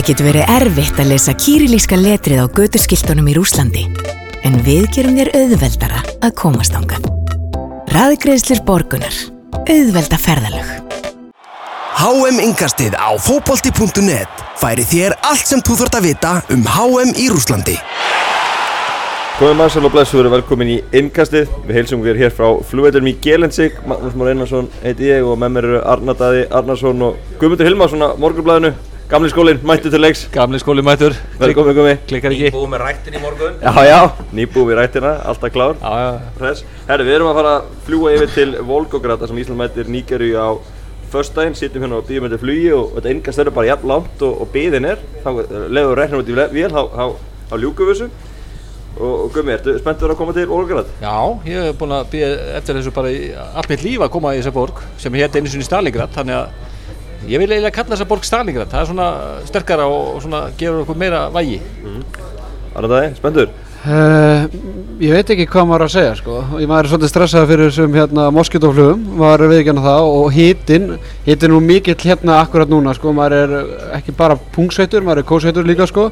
Það getur verið erfitt að lesa kýrilíska letrið á götuskiltunum í Rúslandi, en við gerum þér auðveldara að komast ángað. Raðgreðslir borgunar. Auðvelda ferðalög. HM Ingastið á fótbolti.net færi þér allt sem þú þurft að vita um HM í Rúslandi. Góðan mannsal og blessu verið velkomin í innkastið. Við heilsum við hér frá flugveldum í Gelensík. Magnús Mór Einarsson heiti ég og með mér eru Arnar Daði Arnarsson og Guðmundur Hilmarsson á morgunblæðinu. Gamli skólinn, mættu til leiks. Gamli skóli mættur. Velkomin, Gumi. Klikkar ekki. Búið með rættin í morgun Já, já, nýbúið við rættina, alltaf klár. Já, já. Hress. Herri, við erum að fara að fljúa yfir til Volgograd þar sem Ísland mætir Nígeru á föstudaginn, sittum hérna og býðum þetta flugi og þetta innkast eru bara jafn langt og, og býðin er. Þá leður við rekna út í vél, við þessu. Og, og Gumi, ertu spenntur að koma til Volgograd? Já, ég hef búin að býja eftir þessu bara í allt mitt líf að koma í þessa borg sem hétt einu sinni Stalingrad, þannig að ég vil eiginlega kalla þessa borg Stalingrad. Það er svona sterkara og svona gefur okkur meira vægi. Arnar Daði, spenntur? Uh, ég veit ekki hvað maður að segja sko. ég maður er svolítið stressað fyrir þessum hérna, moskítoflugum, maður er viðkjörna það og hítinn, hítinn er nú mikill hérna akkurat núna, sko. maður er ekki bara pungsveitur, maður er kósveitur líka sko.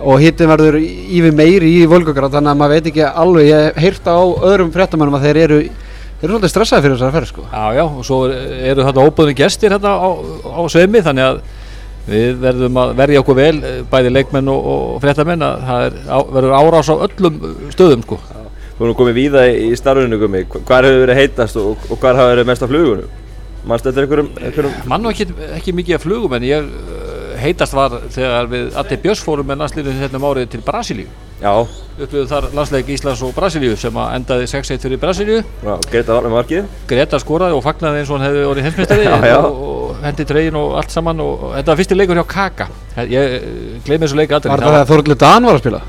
og hítinn verður yfir meiri í Volgograd, þannig að maður veit ekki alveg, ég hef heyrt á öðrum fréttamannum að þeir eru, þeir eru svolítið stressaði fyrir þessari ferð sko. Já, já, og svo eru þetta óbúðni gestir hérna á, á sveimi, þannig að við verðum að verja okkur vel, bæði leikmenn og, og fréttamenn, að það er, á, verður árás á öllum stöðum, sko. Þú erum komið víða í í starfinu Gumi, hvað hefur verið heitast og, og hvað hefur verið mest af flugunum? Manstu þetta einhverjum, einhverjum mann var ekki, ekki mikið af flugum en ég uh, heitast var þegar við Atti Björns fórum með landsliðinu hérna um árið til Brasilíu Já, upplöðu þar landsleik Íslands og Brasilíu sem að endaði 6-1 fyrir Brasilíu já, Greta var með markið Greta skoraði og fagnaði eins og hann hefði orðið já. og, og hendi tregin og allt saman og, og þetta var fyrsti leikur hjá Kaka ég gleymi þessu leik aldrei Var það þegar Þorlur Dan var að spila?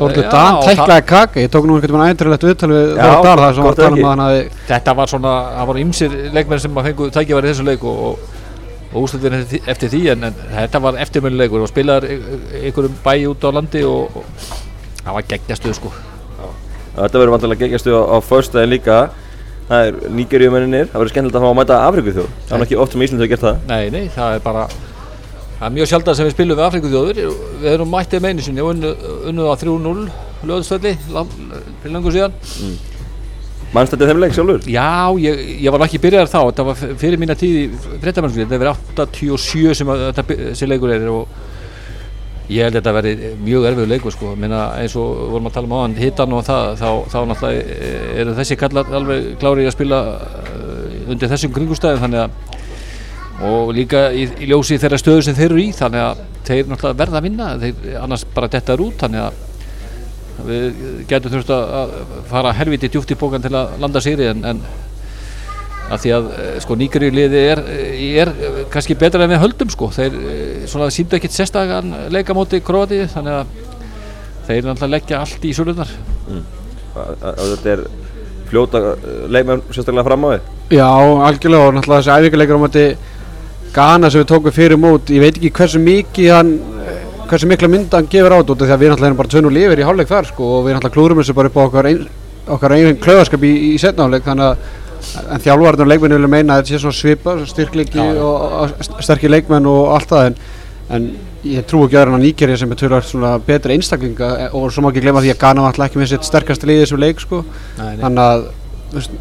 Þorlur já, Dan tæklaði kaka, ég tók nú einhvern veginn æntrilegt viðtal við Já, Þorlur Dan þar sem var að um ekki. að hann hafi þetta var svona, það voru ymsir leikmenn sem að fengu tækifæri í þessu leik og, og, og úrslutin eftir, því- eftir því en, en þetta var eftirmjöluleikur og spilaður einhverjum bæ út á landi og, og það var geggjastuð sko. Þetta verður vantilega geggjastu á, á föstudaginn líka. Það er Nígeríumenninir, það verður skemmtilegt að fá að mæta Afriku þjóð Það er ekki oft sem Ísland hefur gert það. Nei, nei, það er bara það er mjög sjaldan sem við spilum við Afrikuþjóður við erum mættið með einu sinni. Og unnu, unnuð á 3-0 löðstöðli fyrir langur síðan. Manstu þetta þeim leik sjálfur? Já, ég, ég var ekki byrjaðar þá. Þetta var fyrir mína tíð í ég held að þetta verið mjög erfiður leikur sko, minna eins og vorum að tala um áðan hittan og það, þá, þá náttúrulega eru þessi kallar alveg klári að spila uh, undir þessum kringustæðum þannig að og líka í, í ljósi þeirra stöðu sem þeir eru í þannig að þeir náttúrulega verða að vinna þeir annars bara detta er út þannig að við getum þurft að fara helviti djúpt í bókan til að landa sigri en, en að því að eh, sko nýgri liði er, er eh, kannski betra en við höldum sko. Þeir eh, svona síndu ekkit sérstakann leika móti Kroati þannig að þeir náttúrulega leggja allt í sölunar Þetta er fljóta leikmenn sérstaklega fram á þið Já, algjörlega og náttúrulega þessi æfingarleikur á móti Ghana sem við tókum fyrir mót ég veit ekki hversu mikið hann eh, hversu mikla mynd hann gefur át út af því að við náttúrulega erum bara tvönu lifir í hálfleik þar sko, og við náttúrulega klúrum þessu bara upp á okkar ein, okkar eigin klöðarskap í, í setna hálfleik þannig að en þjálfarinn og leikmenn vilja meina að þetta sé svona svipa já. og, og sterkir leikmenn og allt það en, en ég trú ekki öðru en að Níkerja sem er tölvægt svona betri einstaklinga eh, og svo má ekki glemma því að Ghana var alltaf ekki með sitt sterkasta liðið í þessum leik sko. Þannig að þú veist,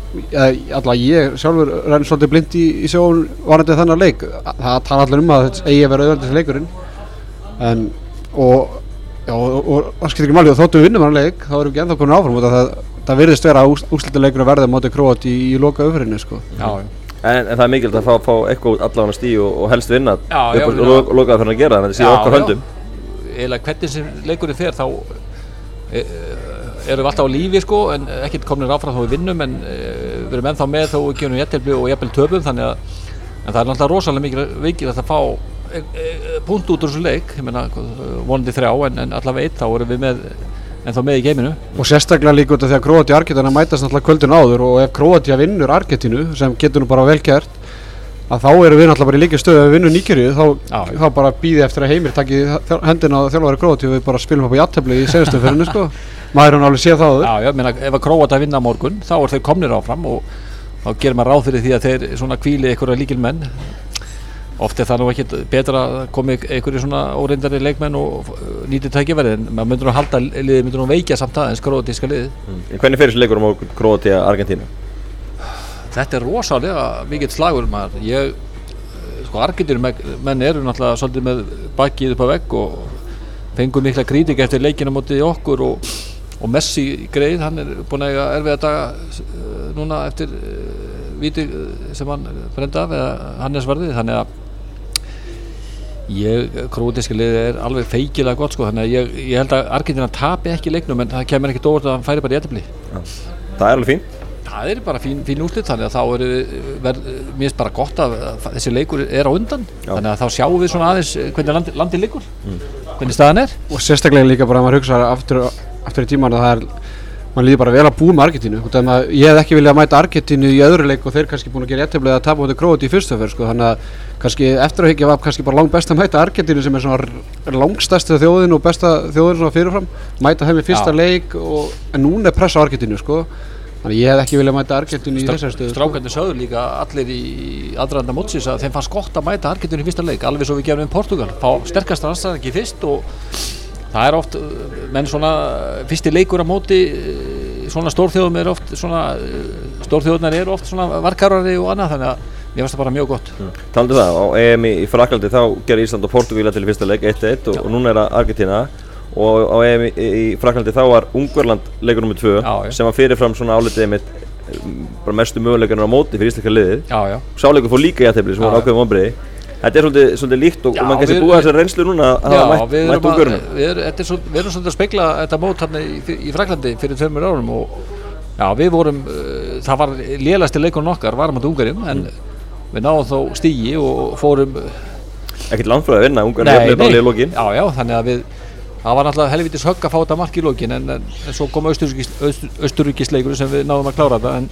ég- sjálfur renn svolítið blind í, í sjón varandi þannig leik. Það tala allir um að þetta eigi að vera auðvöldis leikurinn en og, já, og, og það skilur ekki máli og þóttu við vinnum hann leik þá erum við ekki ennþá komin áfram það, það virðist vera úrslitaleikur að verða mótið króat í, í loka öfrinni sko. En, en það er mikilvægt að fá, fá eitthvað út allavega stíð og, og helst vinna Já, upp og lo, lokaða fyrir að gera þannig að þetta sé okkar höndum. Eða hvernig sem leikurinn fer þá e, erum við alltaf á lífi sko en ekkert komnir áfram þó við vinnum en e, við erum ennþá með þó við gefum jættelbi og jættel töpum þannig að en það er náttúrulega rosalega mikið vikið að fá e, e, punkt út úr þessu leik. Ég meina vonandi þrjá en, en allavega eitt þá erum við með ennþá með í geiminu? Og sérstaklega líka út af því að Króati og Argentina mætast náttúrulega kvöldin áður og ef Króati vinnur Argentinu sem getur nú bara vel gert að þá erum við náttúrulega bara í líka stöðu. Ef við vinnum Níkerju þá, þá bara býði eftir að heimir takki hendina á þjálfari Króati og við bara spilum upp á játtöfli í senastum fyrir sko. maður er náttúrulega séð það áður. Já, já, meina, ef að Króata vinna morgun þá er þeir komnir áfram og þá gerir maður ráð fyrir því að þeir svona kvíli einhverja líkil menn oft er það nú ekki betra að komi einhverju svona óreindari leikmenn og uh, nýti tækifæri en maður myndur nú halda liðið myndur nú veikja samt aðeins króatíska liðið. En hvernig fyrir þessi leikur um Kroatia Argentínu? þetta er rosalega mikill slagur maður. Ég, eh, sko Argentínu menn eru náttúrulega svolítið með bakið upp á vegg og fengur mikla krítik eftir leikina mótið í okkur og, og Messi greið, hann er búin að eiga erfiða daga uh, núna eftir uh, viti uh, sem hann brenda af eða Hannes varði, þannig að ég, krótiski liði er alveg feikilega gott sko, þannig að ég, ég held að Argentína tapi ekki leiknum en það kemur ekkert óvart að hann færi bara í ettabli Það er alveg fín. Það er bara fín, fín útlitt þannig að þá er verð, mér finnst bara gott að, að þessi leikur er á undan. Já. þannig að þá sjáum við svona aðeins hvernig landi, landi liggur hvernig staðan er. Og sérstaklega líka bara að maður hugsa aftur, aftur í tíman að það er mann líður bara vel að búa með Argentínu. Að ég hef ekki viljað mæta Argentínu í öðru leik og þeir kannski búin að gera jætteflega að tapa út í Króati í fyrstu fyrir sko. Þannig að kannski eftir að higgja var kannski bara langt best að mæta Argentínu sem er svona langstæstu þjóðin og besta þjóðin svona fyrirfram. Mæta þeim í fyrsta Já. leik og, en núna er pressa Argentínu sko. Þannig að ég hef ekki viljað mæta Argentínu í þessari stöðu sko. Strákandi sögðu líka allir í aðranda mótsins að þeim fannst gott að mæta Argentínu í fyrsta leik alveg svo við gefum um Portugal fá sterkast rannstæðan fyrst og það er oft uh, menn svona fyrsti leikur á móti uh, svona stórþjóðum er oft svona stórþjóðunar eru oft svona varkarari og annað þannig að mér finnst það bara mjög gott. Talandi um það, á EM í, Fraklandi þá gerði Ísland og Portugíla til fyrsta leik 1-1 og, og núna er það Argentina og á EM í, í Fraklandi þá var Ungverland leikur nr. 2 Já, sem var fyrirfram svona álitið mitt bara mestu möguleikarnar á móti fyrir íslenska liðið. Sáleikur fór líka í aðtefli sem var ákveðum vonbreiði Þetta er svolítið, svolítið líkt og, og mann kannski búið þessar reynslu núna að Já, hafa mætt, mætt að, Ungverunum við, erum, er svolítið að spegla þetta mót hann í, í Fraklandi fyrir tveimur árum og já, við vorum, uh, það var lélasti leikunum okkar, varum á Ungarim en við náðum þó stígi og fórum Ekkert landfröði að vinna, Ungverunum jöfnir bara liða lókin já, já, þannig að við það var náttúrulega helvitis högg að fá þetta mark í lókin en, en, en svo kom austuríkisleikur sem við náðum að klára þetta en,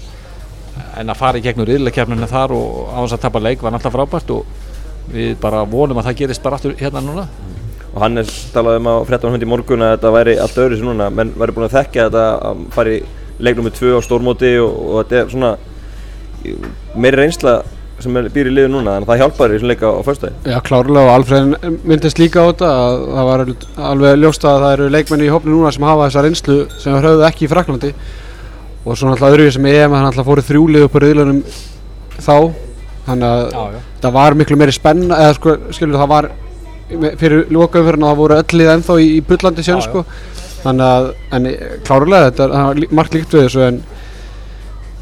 en að fara í gegnum riðleikefnina þar og á þess að tapa leik var náttúrulega frábært og við bara vonum að það gerist bara aftur hérna núna. Og Hannes talaði um á fréttamann hundi í morgun að þetta væri allt öðru sem núna. Menn væri búin að þekkja þetta að fara í leiknum með tvö á stórmóti og, og þetta er svona meiri reynsla sem er, býr í liðu núna. Þannig að það hjálpar í þessum leika á föstudagi Já, klárlega. Og Alfred myndist líka á þetta að það var alveg ljóst að það eru leikmenni í hópni núna sem hafa þessa reynslu sem höfðu ekki í Fraklandi og svo náttúrulega öðruvíð sem EM hann náttúrulega fóru þrjúlið upp á riðlunum þá þannig að Já, já. það var miklu meiri spenna eða sko, skilur það var fyrir lokaumferðin að það voru öll lið ennþá í, í bullandi sjön sko. Þannig að en klárlega þetta það var lí- margt líkt við þessu en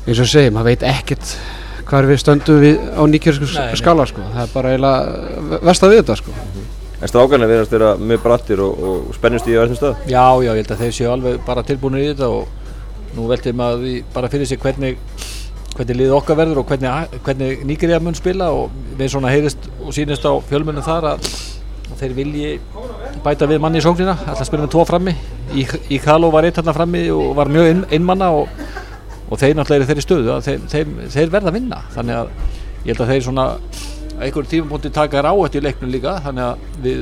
eins og segi, maður veit ekkert hvað við stöndum við á nýkjörsku skala sko. Það er bara eiginlega vest að við þetta sko. En strákarnir verðast vera mjög brattir og, og spennust í öðrum stað. Já, já, ég held að þeir séu alveg bara tilbúinir í þetta og nú veltum maður því bara fyrir sig hvernig hvernig lið okkar verður og hvernig, hvernig Nígeria mun spila og við svona heyrist og sýnist á fjölmunum þar að, þeir vilji bæta við manni í sóknina alltaf spila með tvo frammi. Í, í Kalo var eitt hann frammi og var mjög inn, innmanna og, og þeir náttúrulega eru þeirri stöðu þeir, þeir, þeir verða að vinna. Þannig að ég held að þeir svona einhverjum tímapunkti taka þér áhættu í leiknum líka þannig að við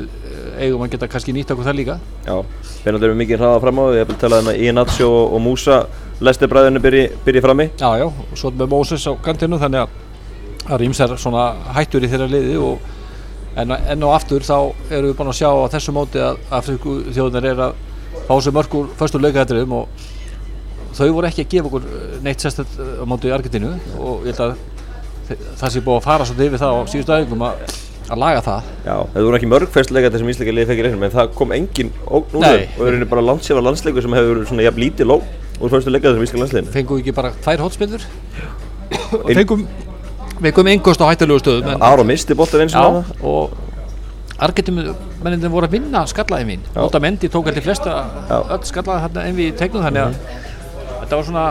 eigum að geta kannski nýtt okkur það líka. Já, þeir náttúrulega eru mikið hraða fram á ég hef talað um að Ianacho og Musa Lesti bræðinu byrji, byrji frammi Já, já, og svo með Moses á kantinu þannig að það ímsar svona hættur í þeirra liði og en, enn og aftur þá erum við búin að sjá á þessu móti að Afriku þjóðunar er að fá sér mörg úr förstur leikaðatriðum og þau voru ekki að gefa okkur eh, neitt sérstætt á móti í Argentínu og ég held að það sé búið að fara svolítið yfir það á síðustu aðeingum að, að laga það. Já, það voru ekki mörg festleika þessum íslenska liði fekk í reynum en það kom engin ógn úr þeim. Og það er rauninni bara landsífa landsleikur sem hefur verið svona jafn lítið lóg úr fyrstu leika þessum íslenska landsliðinu. Fengum við ekki bara tvær hotspillur og fengum fengum einhverst á hættulegu stöðum en- Aro misti boltan eins og hana og Argentum voru að vinna skallaði mín Já. Otamendi tók allir flesta Já. öll skallaði hérna enn við tegnum þannig að þetta var svona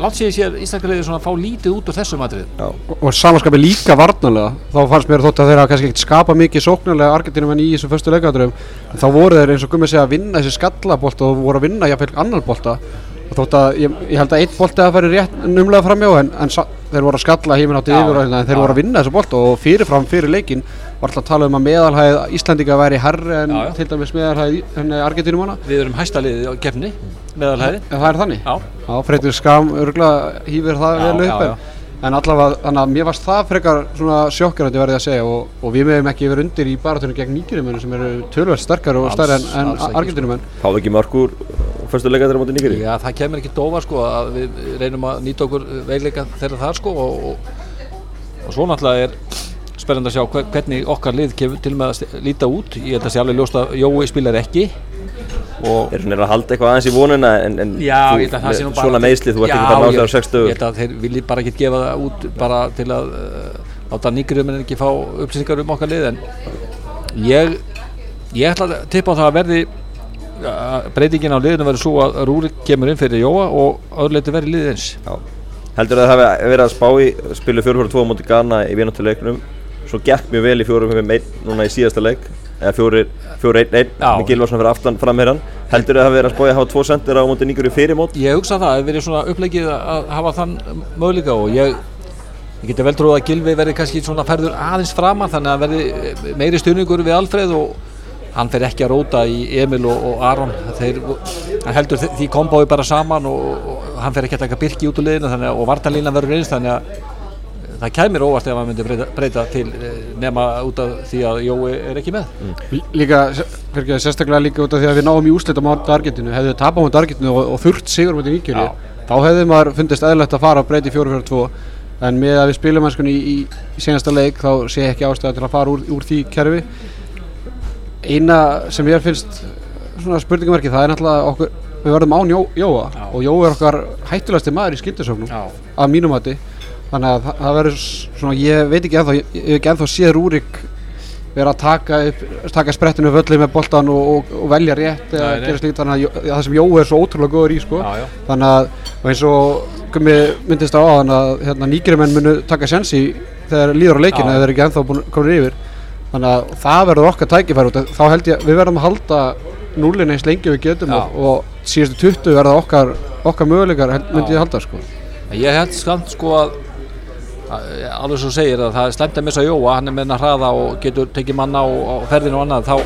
langt sér sér Íslandskarliði svona að fá lítið út úr þessum atrið Já, og samanskapi líka varnalega þá fannst mér þótt að þeir hafa kannski ekkert skapa mikið sóknarlega Argentinum en í þessum fyrstu leikadröfum en þá voru þeir eins og gummi segja að vinna þessi skallabolta og voru að vinna jafnvel annan bolta og þótt að ég, ég held að einn bolti að færi rétt numlega framjá en, en sa, þeir voru að skalla heiminn átti Já, yfir og hérna, en þeir já. voru að vinna þessu bolta og fyrirfram fyrir leikin var alltaf að tala um að meðalhæð Íslandinga væri herri en Já, já. til dæmis meðalhæð henni Argentinum við erum hæsta liðið á gefni meðalhæði en það er þannig Já. Já, Freytur Skam örgulega hýfir það vel upp en, en allavega, þannig að mér varst það frekar svona sjokkjörandi verði að segja og, og við meðum ekki verið undir í baratunum gegn nýgjurimennu sem eru tölvægt sterkar og stærri en, en sko. argentinumenn Fáðu ekki markur fyrstu leikaður á móti Nígeri Já, það kemur ekki dófa sko að við reynum að nýta okkur veikleika þeirra þar sko og, og, og svo náttúrulega er spennandi að sjá hver, hvernig okkar lið kemur til með að líta út. Ég held að sé alveg ljóst að Jói spilar ekki. Og Er svona að halda eitthvað aðeins í vonuna en, en Já, þú, að það með svona meðsli þú ert ekki bara náttúrulega á 60 Ég held að þeir vilji bara ekki gefa það út bara til að uh, láta nýgriðum en ekki fá upplýsingar um okkar lið en ég ég ætla að tippa á það að verði uh, breytingin á liðinu verður svo að Rúrik kemur inn fyrir Jóa og öðruleiti verði liðið eins. Já. Heldur það hafi verið að spá í spilu 4-4-2 á móti Ghana í vináttuleiknum svo gekk mjög vel í 4-5-1 núna í síðasta leik. Eða 4-1-1 Já. með Gilvarsson fyrir aftan framherran Heldur það hafi verið að í að hafa tvo sendir á móti Nígeri fyrir mót? Ég hugsa það, það hefur verið svona upplegið að hafa þann möguleika og ég ég geti vel trúið að Gilvi verði kannski svona færður aðeins framan þannig að verði meiri stuðningur við Alfreð og hann fer ekki að róta í Emil og, og Aron. Þeir, hann heldur því kombói bara saman og, og hann fer ekki að taka Birki út úr liðinu þannig að, og vartalína verður eins þannig að það kæmir óvart ef hann myndi breyta, breyta til eh, nema út af því að Jói er ekki með. Líka, fyrir ekki að sérstaklega líka út af því að við náum í úslit á móti Argentinu hefðu við tapað móti Argentinu og, og þurft sigur Níkjuri Já. þá hefðu maður fundist eðlilegt að fara að breyti 4-4-2 en með að við spilum mennskunni í, í, senasta leik þá sé ekki ástæða til að fara úr, úr því kerfi. Eina sem ég finnst svona spurningamerki það er náttúrulega okkur við verðum án Jó, Jóa. Já. og Jóa er okkar hættulegasti maður í skildisögnum Já. að mínum mati þannig að það, verður svona ég veit ekki ennþá, ég, hef ekki ennþá séð Rúrik vera að taka, taka sprettinu völlið með boltan og, og, og velja rétt eða gera slíkt þannig að það sem Jói er svo ótrúlega góður í sko. Já, já. þannig að og eins og Gummi myndist á aðan að hérna, nýgrimenn munu taka sensi þegar líður á leikinu eða þeir eru ekki ennþá búin komin yfir þannig að það verður okkar tækifæri þá held ég að við verðum að halda núlin eins lengi við getum og, og síðustu 20 verða okkar, okkar möguleikar held- myndi ég halda sko. Ég held skamt sko að, að alveg svo segir að það er slemt að missa Jóa, hann er með hann að hraða og getur tekið manna á, ferðinu og annað þá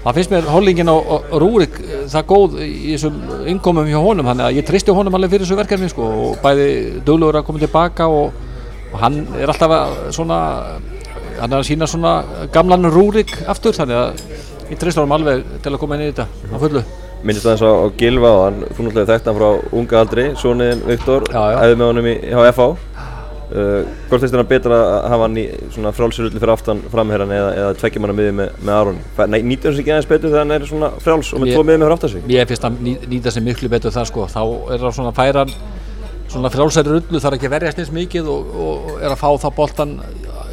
það finnst mér hollingin og, og Rúrik eh, það góð í þessum innkomum hjá honum þannig að ég tristi honum alveg fyrir þessu verkefni sko og bæði duglegur að koma tilbaka og, og hann er alltaf að svona hann er að sína svona gamlan Rúrik aftur þannig að ég tristi honum alveg til að koma inn í þetta á fullu. Minnist aðeins á, á Gilva og hann, þú náttúrulega þekkt hann frá unga aldri, soniðin Viktor, æði með honum í HFA. Uh, hvort finnst þér hann betra að hafa hann í svona frjálsirulli fyrir aftan framherran eða, eða tveggja manna miði með, með Aron? Nýtur hann sig ekki aðeins betur þegar hann er svona frjáls og með Ég- tvo miði með fyrir aftan sig? Mér finnst að ný- nýta sér miklu betur það sko, þá er það svona færan svona frjálsæri rullu, þarf ekki að verjast eins mikið og, og er að fá það boltan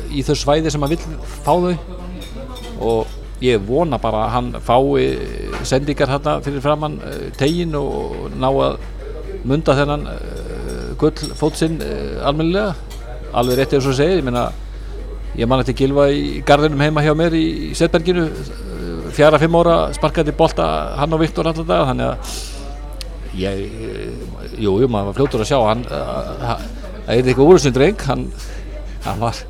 í þau svæði sem hann vill fá þau og ég vona bara að hann fái sendingar hérna fyrir framann uh, tegin og ná að munda þennan uh, gull fótsinn almennilega alveg rétt eins og segir, ég meina ég man eftir Gilva í garðinum heima hjá mér í, í Setberginu uh, fjara, fimm ára sparkaði bolta hann og Viktor allar dag þannig að ég, eh, jú, jú, maður var fljótur að sjá hann, það er eitthvað úr þessum dreng, hann, hann var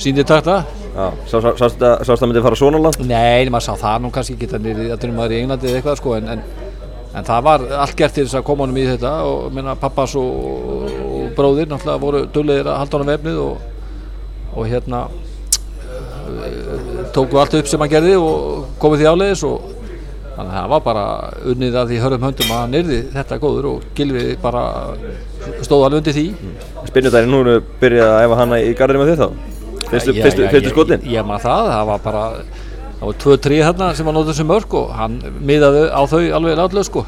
síndið takta Já, sá- sá- sástu það sástu það myndi fara svona langt? Nei, maður sá það nú kannski ekki þannig að það er maður í Englandi eða eitthvað sko en, en, en það var allt gert til þess að koma honum í þetta og minna pappas og bróðir náttúrulega voru duglegir að halda honum vefnið og, og hérna uh, tóku allt upp sem hann gerði og komið því áleiðis og þannig að það var bara unnið að því hörðum höndum að hann yrði þetta góður og Gilvi bara stóð alveg undir því Spinnudaginn nú erum við byrjað að æfa hana í garðinu með þið þá? Fyrstu, skotin? Ég, maður það, það var bara það var tvö, trí þarna sem var nótið sem mörg og hann miðaði á þau alveg látlega sko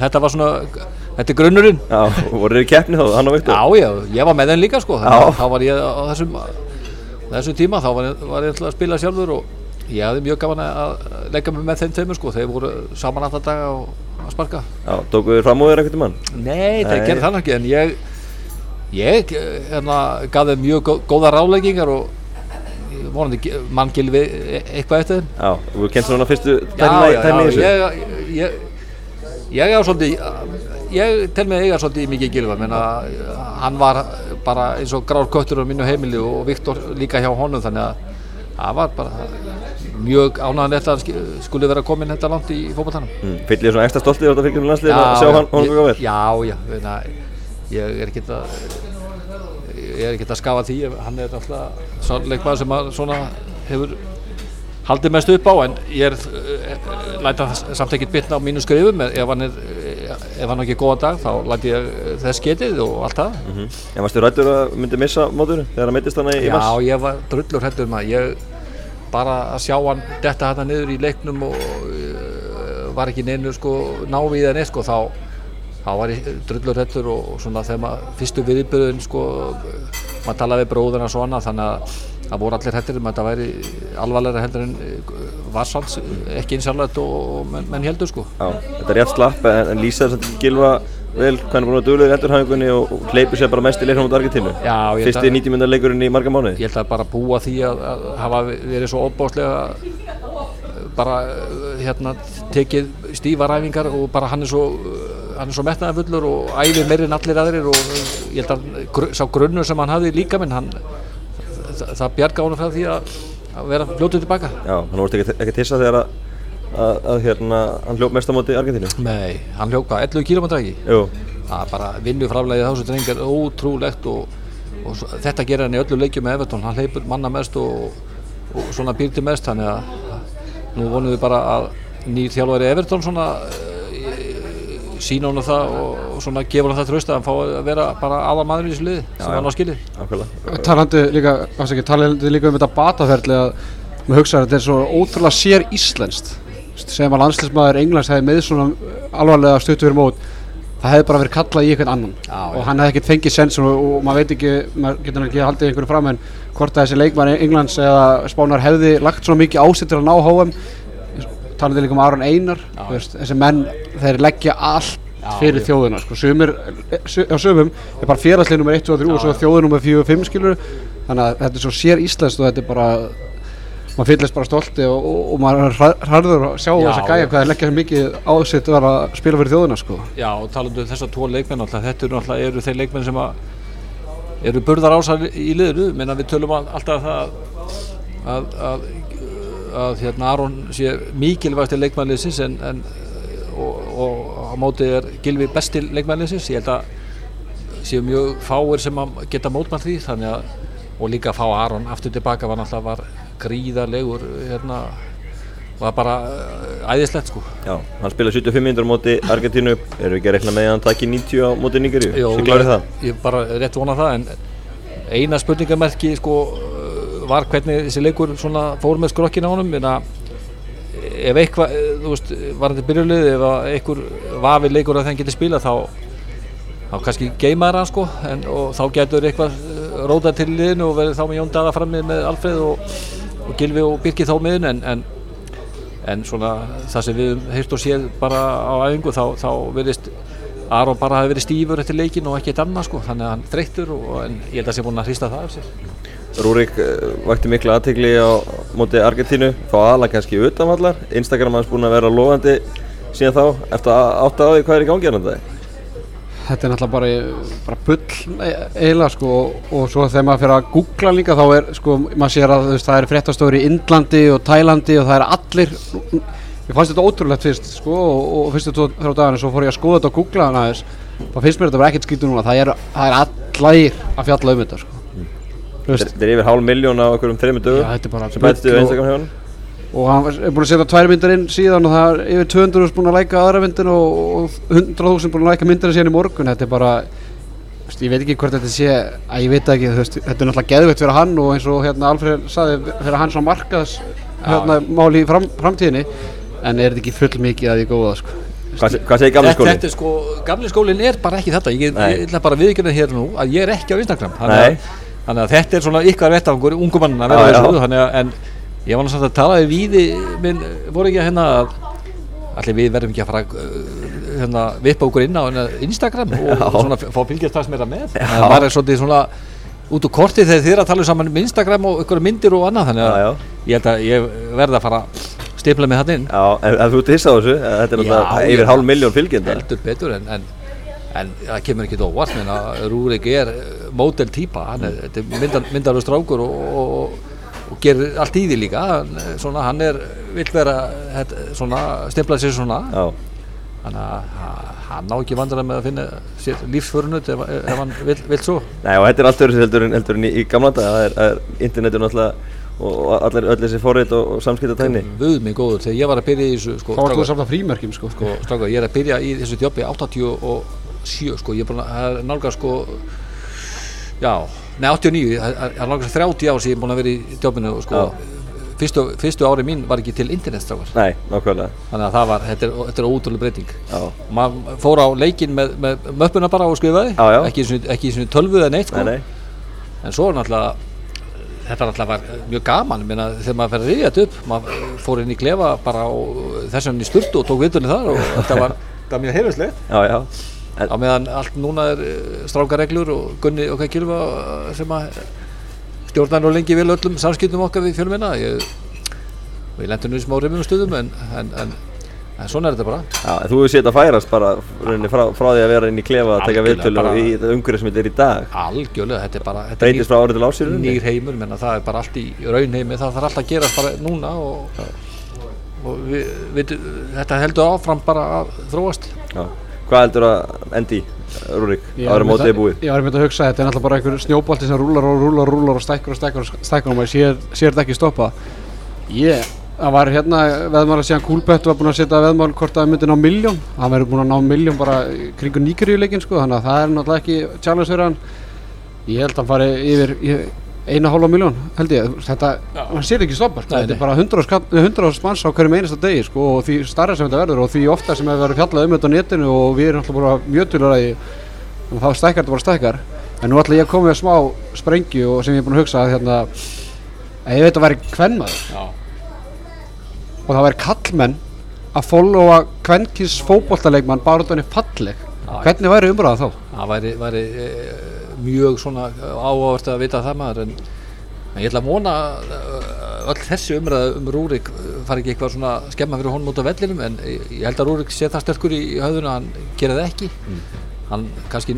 þetta var svona, þetta er grunnurinn Já, voru þið í keppni þá, hann og Viktor? Já, já, ég var með þeim líka sko þannig þá var ég á þessum þessum tíma, þá var ég, var ég að spila sjálfur og ég hafði mjög gaman að leggja mig með þeim tveimur sko, þeir voru saman alltaf daga og að sparka Já, tókuðu þið fram úr þér um hann? Nei, Nei. gerði það ekki en ég ég hérna, gaf þeim mjög gó- góða ráleggingar og vonandi mann gilfi e- eitthvað eftir þeim Já, þú hefur kent svona fyrstu tæmni í þessu? ég, ég, ég er svolítið ég tel mig eiga svolítið mikið gilfa menna, hann var bara eins og grár köttur á mínu heimili og Viktor líka hjá honum þannig að það var bara mjög ánægðanlegt að hann sk- skuli vera komin þetta langt í fótballtanum Mm, Fyllir þið svona ekstra stoltið á þetta fylgjum landsliðin að sjá hann honum góða vel? Já, já, veina, ég er ekki að ég er ekki að skafa því hann er alltaf svona leikmaður sem að svona hefur haldið mest upp á en ég er uh, læta það samt ekkert bitna á mínu skrifum ef hann er ef hann er ekki góða dag þá læti ég eh, þess getið og allt það. En varstu rættur að myndi missa mótur þegar hann meittist hana í Já, mars? ég var drullur hættur um það ég bara að sjá hann detta hann niður í leiknum og uh, var ekki neinu sko návið en eitt sko. Þá þá var ég drullur hættur og, og svona þegar maður fyrstu viðbyrðun sko maður talaði við bróðuna svona þannig að það voru allir hættir um að þetta væri alvarlega heldur en varsands ekki einsallætt og, og menn, menn heldur sko. Já, þetta er rétt slapp en, en lýsa þess að gilfa vel er búin að duglega í endurhæfingunni og, og hleypur sér bara mest í leiknum út Argentínu Fyrsti að- 90 myndar leikurinn í marga mánuði? Ég held að bara búa því að, að hafa verið svo óbáslega bara uh, hérna tekið stífar æfingar og bara hann er svo hann er svo metnaðarfullur og æfir meiri en allir aðrir og ég held að gr sá grunnur sem hann hafði líka minn hann það, það bjarga honum frá því að, að vera fljótið tilbaka Já, hann vorst ekki, tissa þegar að, að, að hérna, hann hljóp mest á móti Argentínu. Nei, hann hljóka 11 km ekki? Það er bara vinnufraflegið þá sem dreng er ótrúlegt og, og þetta gerir hann í öllu leikjum með Evertón hann hleypur manna mest og, og svona býrti mest þannig að nú vonum við bara að nýr þjálfari Evertón svona sína honum það og, og svona gefa hann það tröst að hann fá að vera bara aðal maður í þessu liði sem hann á skilið. Talandi líka, afsaki, talandi líka um þetta bataferli að maður hugsa að þetta er svo ótrúlega sér íslenskt sem að landslismæður Englands hefði með svona alvarlega stuttu fyrir mót það hefði bara verið kallað í einhvern annan. Já, og hann hefði ekkert fengið sens og, og maður veit ekki, maður getur ekki haldið einhverju fram en hvort að þessi leikmæri Englands eða Spánar hefði lagt svona mikið ásett til að ná HM talandi líka um Aron Einar veist, þessi menn, þeir leggja allt Já, fyrir já. þjóðina sko. sumir, su- á sumum er bara félagslega nummer 1 og 3 og svo þjóðin nummer 4 og 5 skilur þannig að þetta er svo sér íslenskt og þetta er bara maður fyllist bara stolti og, og, og maður hræður að sjá Já, þessa gæja hvað þeir leggja mikið að vera að spila fyrir þjóðina sko. Já, og talandu um þessar tvo leikmenn alltaf, þetta eru alltaf eru þeir leikmenn sem að eru burðar ásar í liðinu menn við tölum all- alltaf það að, að, að hérna Aron sé mikilvægst leikmannliðsins en, en og, og á móti er Gilvi besti leikmannliðsins ég held að séu mjög fáir sem að geta mótmann því þannig að og líka að fá Aron aftur tilbaka var náttúrulega var gríðarlegur hérna var bara uh, æðislegt sko Já, hann spilaði 75 minnur á móti Argentínu Erum við ekki að rekna með að hann taki 90 á móti? Jó, Svo klárið það? Ég bara rétt vona það en eina spurningamerki sko var hvernig þessi leikur fór með skrokkina á honum? Ef eitthvað, eh, var þetta byrjulið ef að einhver vafi leikur að þeim geti spila þá þá kannski geimaður hann sko en, og þá getur eitthvað eh, rótað til liðinu og verið þá með Jón Dada frammi með Alfreð og, og Gilvi og Birki þá miðun en, en en svona það sem við höfum heyrt og séð bara á æfingu þá, þá verðist Aron bara hafi verið stífur eftir leikin og ekkert annað sko þannig að hann þreyttur og en ég held að sé búin að hrista það af sér. Rúrik uh, vakti mikla aðtegli á móti Argentínu Fá aðalega kannski utanvallar Instagram hans búin að vera lofandi síðan þá. Eftir að átta á því hvað er í gangi hérna þetta þetta er náttúrulega bara, bara bull e- eiginlega sko og, og svo þegar maður fyrir að googla líka þá er sko maður sér að það er fréttastofur í Indlandi og Tælandi og það er allir ég fannst þetta ótrúlegt fyrst sko og, og fyrstu þrjá dagana svo fór ég að skoða þetta og googla þannig aðeins. Þá finnst mér þetta bara ekkert skýtur núna. Það er, það er allir að fjalla um þetta sko. Veist Þetta er yfir hálf miljón á okkur um þreymur dögum bara sem bættist við og- Instagram hjá hann og hann er búin að setja tvær myndir inn síðan og það er yfir 200.000 búin að læka aðra myndin og, og 100.000 búin að læka myndina síðan í morgun. Þetta er bara ég veit ekki hvort þetta sé að ég veit ekki, veist, þetta er náttúrulega geðveikt fyrir hann og eins og hérna Alfred saði fyrir hann svona markaðs hérna, máli í fram, framtíðinni en er þetta ekki full mikið að ég góða sko. Hvað, hvað segir gamli Þetta, skóli? þetta er sko, gamli skólinn er bara ekki þetta. Ég, ætla bara að viðkynna hér nú að ég er ekki á Instagram. Þannig að, þannig að þetta er svona ykkar vettafangur ungum mann að vera þessu þannig að en ég var náttúrulega að tala við víði minn voru ekki að hérna að allir við verðum ekki að fara uh, hérna, vippa okkur inn á hérna, Instagram og, og svona fá fylgjast það sem er að með. Þannig að maður er svolítið svona út úr korti þegar þið er að tala saman um Instagram og ykkur myndir og annað þannig að Já, já. ég held að ég verði að fara að stipla mig hann inn. Já, en, en þú ert hissa á þessu Þetta er náttúrulega yfir hálf miljón fylgjenda. Heldur betur en, en, en það kemur ekki óvart menn að Rúrik er mótel típa hann er, er myndar, myndarlega strákur og, og, og gerir allt í því líka. Hann, svona, hann er, vill vera þetta, svona, stemplað sér svona. Já, þannig að ha- hann ná ekki vandræði með að finna sér lífsförunut ef, ef hann vill, vill svo. Nei og þetta er allt öðru heldur en, heldur en í, í gamla dag, það er, er internetu náttúrulega og, allir, öll þessi forrið og, og samskiptatækni. Guð mig góður, þegar ég var að byrja í þessu sko, Þá varst þú strákar- að frímerkjum sko. sko, strákar, ég er að byrja í þessu djópi 87 sko, ég er búin að nálgast sko já, nei 89 það er- nálgast 30 ár sem ég er búin að vera í djópinu sko, fyrstu, fyrstu ári mín var ekki til internet strákar Nei, nákvæmlega. þannig að það var, þetta er, þetta er ótrúlega breyting maður fór á leikinn með, með möppuna bara og skrifaði Já, já. ekki í svona- ekki í svona tölvu eða neitt sko. Nei, nei. en svo er náttúrulega þetta náttúrulega var mjög gaman. Minna, þegar maður rifja þetta upp maður fór inn í klefa bara og þess vegna í sturtu og tók viðtunni þar og þetta var, var mjög heimilislegt Já, já. En, á meðan allt núna er eh, strákareglur og Gunni og hvað Gylfa eh, sem að stjórnar og lengi vil öllum samskiptum okkar við fjölminna ég, og ég lendi nú í smá rifjum stöðum en, en, en, en svona er þetta bara já, þú hefur séð þetta færast bara rauninni, frá, frá því að vera inn í klefa að taka viðtölu og í þetta umhverju sem þetta er í dag. algjörlega, þetta er bara þetta er Breytist frá árið til ásir rauninni. nýr heimur, menna það er bara allt í raunheimi, það þarf alltaf að gerast bara núna og, og við, við, þetta heldur áfram bara að þróast Já. Hvað heldur að endi, Rúrik, áður mótið er búið? Ég var einmitt að hugsa, þetta er náttúrulega bara einhver snjóbolti sem rúlar og rúlar og rúlar og stækkur og stækkur og stækkur og maður sér, sér þetta ekki stoppa. Ég, það var hérna veðmál að síðan Kúlbett var búinn að setja veðmál hvort það myndi ná miljón. Hann verður búinn að ná miljón bara kringu nýgriðuleikin sko, þannig að það er náttúrulega ekki hann. Ég held að hann fari yfir eina hálfa miljón, held ég. Þetta, hann sér ekki stoppa, sko. Þetta er bara 100 skall- 100 manns á hverjum einasta degi sko og því starra sem þetta verður og því ofta sem hefur verið fjallað um þetta á netinu og við erum bara mjög tölur að og það væri kallmenn að followa kvennkins fótboltaleikmann bara út af henni falleg. Já, hvernig væri umræða þá? það væri, væri e, mjög svona áhugavert að vita það maður en, en ég ætla að vona eh, öll þessi umræða um Rúrik eh, fari ekki eitthvað svona skemma fyrir honum út af vellinum en ég held að Rúrik sé það sterkur í, í höfðuna hann gerir það ekki. Hann kannski,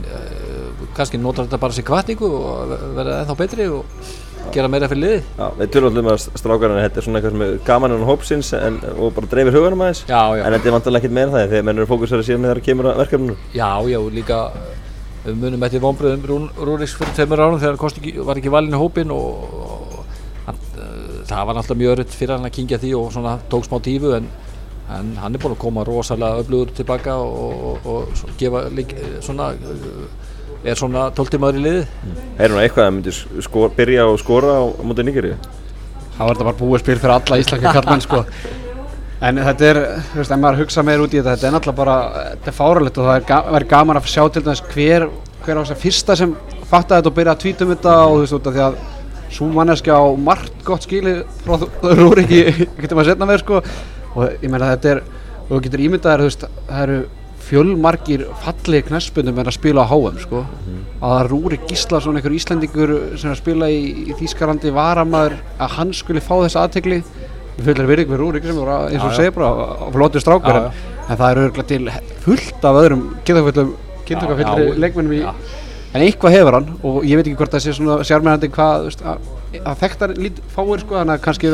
kannski notar þetta bara sem kvartningu og verða ennþá betri og gera meira fyrir liði Já, við tölum alltaf um að strákarinn þetta er svona eitthvað sem er gaman en hópsins en, og bara dreifir huganum aðeins. Já, já. en þetta er vantilega ekkert meira það þegar menn eru fókusverið síðan þegar kemur að verkefninu. Já, já, líka við munum eftir vonbröðum Rún, Rúriks fyrir tveimur árum þegar hann var ekki valinn í hópin og, og hann, uh, það var alltaf mjög örutt fyrir hann að kingja því og svona tók smá tífu en, en hann er búinn að koma rosalega öflugur tilbaka og, og, og gefa lík, svona uh, er svona tóltímaður í liði Er nú eitthvað að myndi skor, byrja og skora á, á mútið þá er þetta bara búið spil fyrir alla íslenska kallmenn sko. En þetta er, þú veist, ef maður hugsa meir út í þetta þetta er náttúrulega bara, þetta er fáralegt og það er ga væri gaman að sjá til dæmis hver hver á þess að fyrsta sem fattaði þetta og byrjaði að tvíta um þetta og þú veist, út af því að svo manneskja á margt gott skili frá Rúriki, getur maður setna með sko. Og ég meina þetta er og þú getur ímyndaðir, þú veist, það eru fjölmargir fallegi knæspundum en að spila á HM sko. Að það Rúri Gíslason, einhver Íslendingur sem er að spila í, í Þýskalandi varamaður að hann skuli fá þessa aðtegli við virðing við Rúrik sem voru eins og segir bara flótið strákar. En, en það eru örgulega til fullt af öðrum já. leikmennum í Já. en eitthvað hefur hann og ég veit ekki hvort það sé svona sjármennandi hvað veist, að, að þekktar lít fáir sko þannig að kannski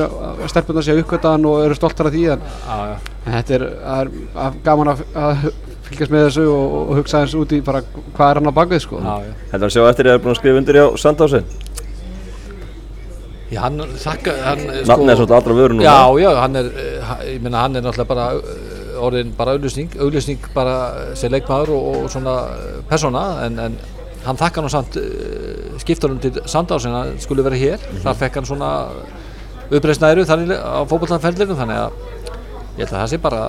stelpunar sé uppkvöta hann og eru stoltar af því en, Já, já, en þetta er, er, að gaman að, að fylgjast með þessu og, og hugsa eins út í bara hvað er hann á bakvið sko já, já. Heldur hann sjá eftir því að það er búin að skrifa undir hjá Sandhási? Já, hann þakka, hann Nafnið er svolítið allra vöru núna Já, já, hann er, eh, ég meina hann er náttúrulega bara eh, orðin bara auðlýsning, auðlýsning bara sem leikmaður og, og svona eh, persóna en, en hann þakka nú samt skiptunum til Sandás en hann skulle vera hér, þar fekk hann svona uppreisnæru þannig á fótballtanferðlinu þannig að ég held að það sé bara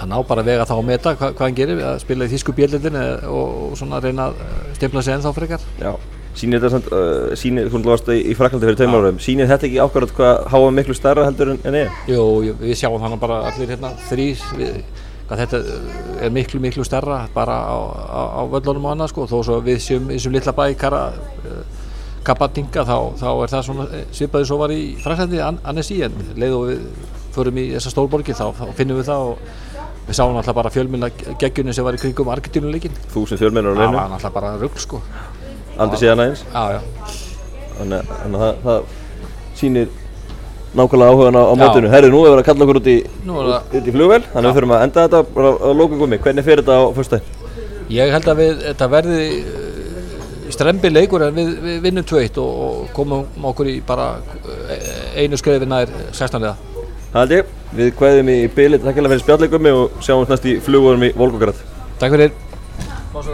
hann á bara að vega þá að meta hva, hvað hann gerir að spila í þýsku bjöldin og, og svona reyna að stefla sig ennþá frekar. Já, sýnir þetta samt, uh, sýnir, hún varst í, í Fraklandi fyrir tveimur árum, sýnir þetta ekki ákvarðat hvað háa miklu stærra heldur en, en ég? Jú, við sjáum þannig bara allir hérna við, hvað þetta er miklu miklu stærra bara á, á, á völlunum og annað sko. Þó svo við séum í þessum litla bæ Kara, uh, Kapatinga þá, þá er það svona eh, svipaði svo var í Fraklandi An Annecy en leið og við förum í þessa stórborgi þá, þá finnum við það og við sáum alltaf bara fjölmynda geggjunni sem var í kringum Argentínuleikin Þúsund fjölmennur á það leinu, var alltaf bara rugl sko aldrei síðan aðeins já, já, Þannig að- það, það sýnir nákvæmlega áhugan á, á Já. mótinu. Herri, nú er verið að kalla okkur út í, það- út í flugvel, þannig að við þurfum að enda þetta bara á lókungumi. Hvernig fer þetta á fyrstæðin? Ég held að við, þetta verði uh, strembi leikur en við, við vinnum 2-1 og, og komum okkur í bara uh, einu skrefi nær 16 liða. Það held ég. Við kveðum í bylið, takk fyrir spjallegumi og sjáum næst í flugunum í Volgograd. Takk fyrir.